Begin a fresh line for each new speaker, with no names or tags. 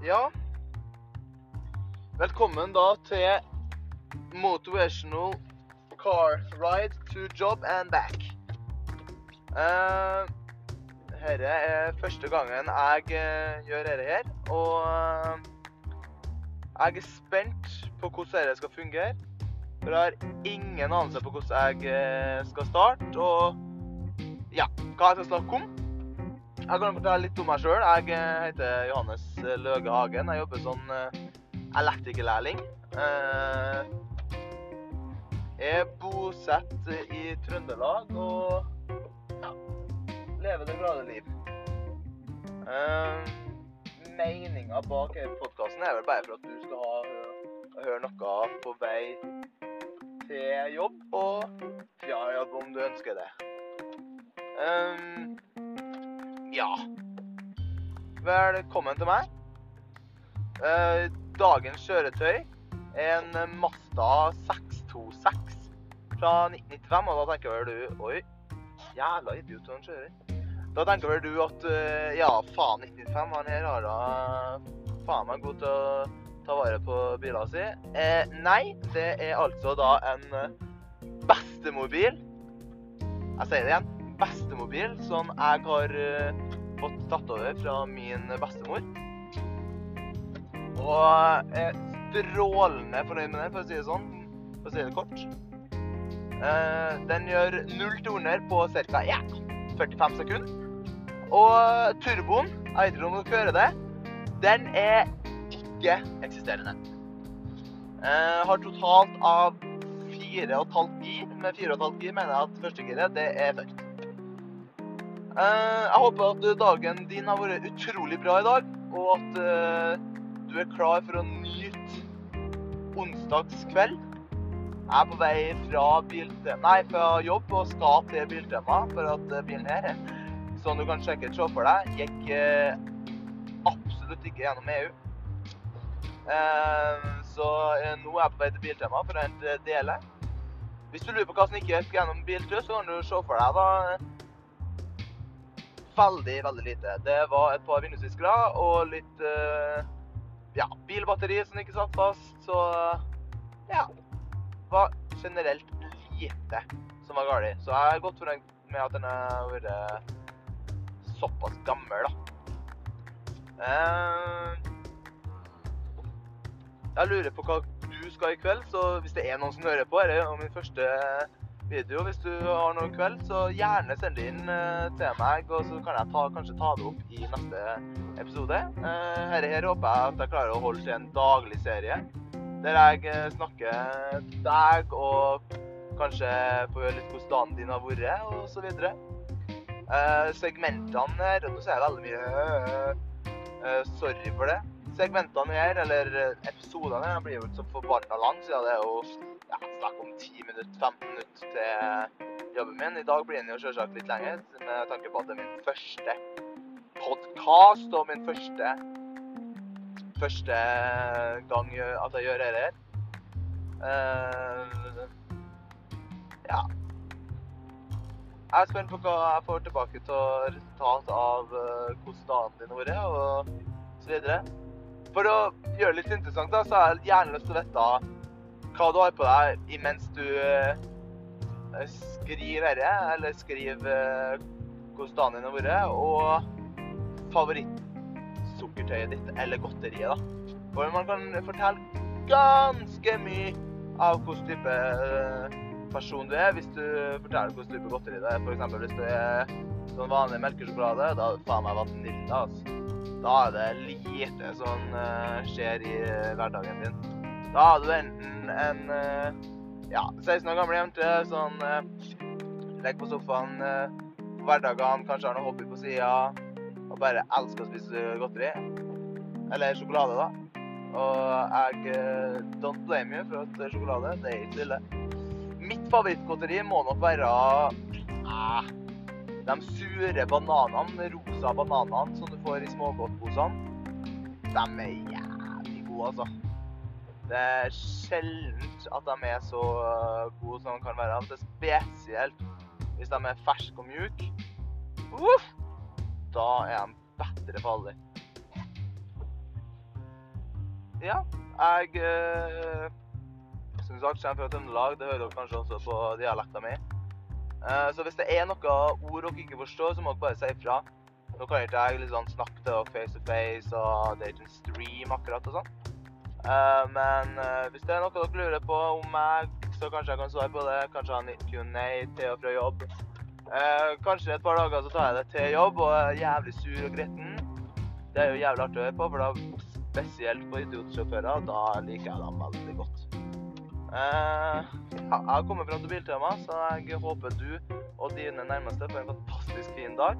Ja. Velkommen da til Motivational Car Ride to Job and Back. Uh, Dette er første gangen jeg uh, gjør dette her, og uh, jeg er spent på hvordan dette skal fungere. For jeg har ingen anelse på hvordan jeg skal starte, og ja, hva jeg skal snakke om. Jeg kan fortelle litt om meg sjøl. Jeg eh, heter Johannes Løge Hagen. Jeg jobber som eh, elektrikerlærling. Eh, Jeg er bosatt i Trøndelag og ja, lever det glade liv. Meninga bak podkasten er vel bare for at du skal ha, høre noe på vei til jobb og fra jobb om du ønsker det. Um, ja. Velkommen til meg. Eh, dagens kjøretøy er en Mazda 626 fra 1995, og da tenker vel du Oi, jævla idiot han kjører. Da tenker vel du at eh, ja, faen 1995, han her har da faen meg god til å ta vare på bilen sin. Eh, nei, det er altså da en eh, bestemobil. Jeg sier det igjen. Bestemobil som jeg har eh, fått tatt over fra min bestemor. Og er strålende fornøyd med den, for å si det sånn. For å si det kort. Eh, den gjør 0 til 100 på ca. Ja, 45 sekunder. Og turboen, jeg vet ikke om dere det, den er ikke eksisterende. Eh, har totalt av 4,5 gir. Med 4,5 gir mener jeg at første giret, det er fucked. Eh, jeg håper at dagen din har vært utrolig bra i dag, og at eh, du er klar for å nyte onsdagskveld. Jeg er på vei fra, nei, fra jobb og skal til Biltema, for at eh, bilen her, som du kan sjekke se for deg, gikk eh, absolutt ikke gjennom EU. Eh, så eh, nå er jeg på vei til Biltema for å hente deler. Hvis du lurer på hva som ikke gikk gjennom Biltur, så kan du se for deg da veldig, veldig lite. Det var et par vindusviskere og litt eh, ja, bilbatteri som ikke satt fast. Så ja, var generelt lite som var galt. Så jeg er godt fornøyd med at den har vært såpass gammel, da. Eh, jeg lurer på hva du skal i kveld, så hvis det er noen som hører på, er det min første video, hvis du har noe kveld, så gjerne send det inn eh, til meg, og så kan jeg ta, kanskje ta det opp i neste episode. Eh, her, håper jeg at jeg klarer å holde til en daglig serie, der jeg eh, snakker deg, og kanskje får høre litt hvordan dagen din har vært, videre. Eh, segmentene her, nå sier jeg veldig mye eh, sorry for det. Segmentene her, eller episodene her, blir jo ikke så forbanna lang, siden det er jo ja, snakk om 10 minutter, 15 minutter til jobben min. I dag blir den jo selvsagt litt lenger, med tanke på at det er min første podkast og min første første gang at jeg gjør dette her. Eh, ja. Jeg er spent på hva jeg får tilbake til resultat av uh, hvordan dagen din har vært, og så videre. For å gjøre det litt interessant, da, så har jeg gjerne lyst til å vite hva du har på deg imens du eh, skriver dette, eller skriver hvordan dagen din har vært, og favorittsukkertøyet ditt, eller godteriet, da. For man kan fortelle ganske mye av hvilken type eh, person du er, hvis du forteller hvilken type godteri det er. Eksempel hvis du er sånn vanlig melkesjokolade, da faen meg vanilla, altså. Da er det lite som eh, skjer i eh, hverdagen din. Da har du enten en eh, ja, 16 år gammel jente som eh, legger på sofaen på hverdagene, kanskje har noe hobby på sida, og bare elsker å spise godteri. Eller sjokolade, da. Og jeg don't blame you for at sjokolade, det er ikke ille. Mitt favorittgodteri må nok være eh, de sure bananene, rosa bananene som du får i smågodtposene. De er jævlig gode, altså. Det er sjeldent at de er så øh, gode som de kan være. Det er spesielt hvis de er ferske og mjuke. Uff! Da er de bedre for alle. ja, jeg øh, Som sagt kommer fra Trøndelag. Det hører dere kanskje også på dialekta mi. Eh, så hvis det er noe ord dere ikke forstår, så må dere bare si ifra. Nå kan ikke jeg liksom snakke til dere face to face, og det er ikke en stream akkurat og sånn. Eh, men eh, hvis det er noe dere lurer på om meg, så kanskje jeg kan svare på det. Kanskje ha en Q&A til og fra jobb. Kanskje et par dager så tar jeg det til jobb og er jævlig sur og gretten. Det er jo jævlig artig å høre på, for da spesielt på idiotsjåfører, da liker jeg dem veldig godt. Uh, jeg har kommet fram til biltema, så jeg håper du og dine nærmeste får en fantastisk fin dag.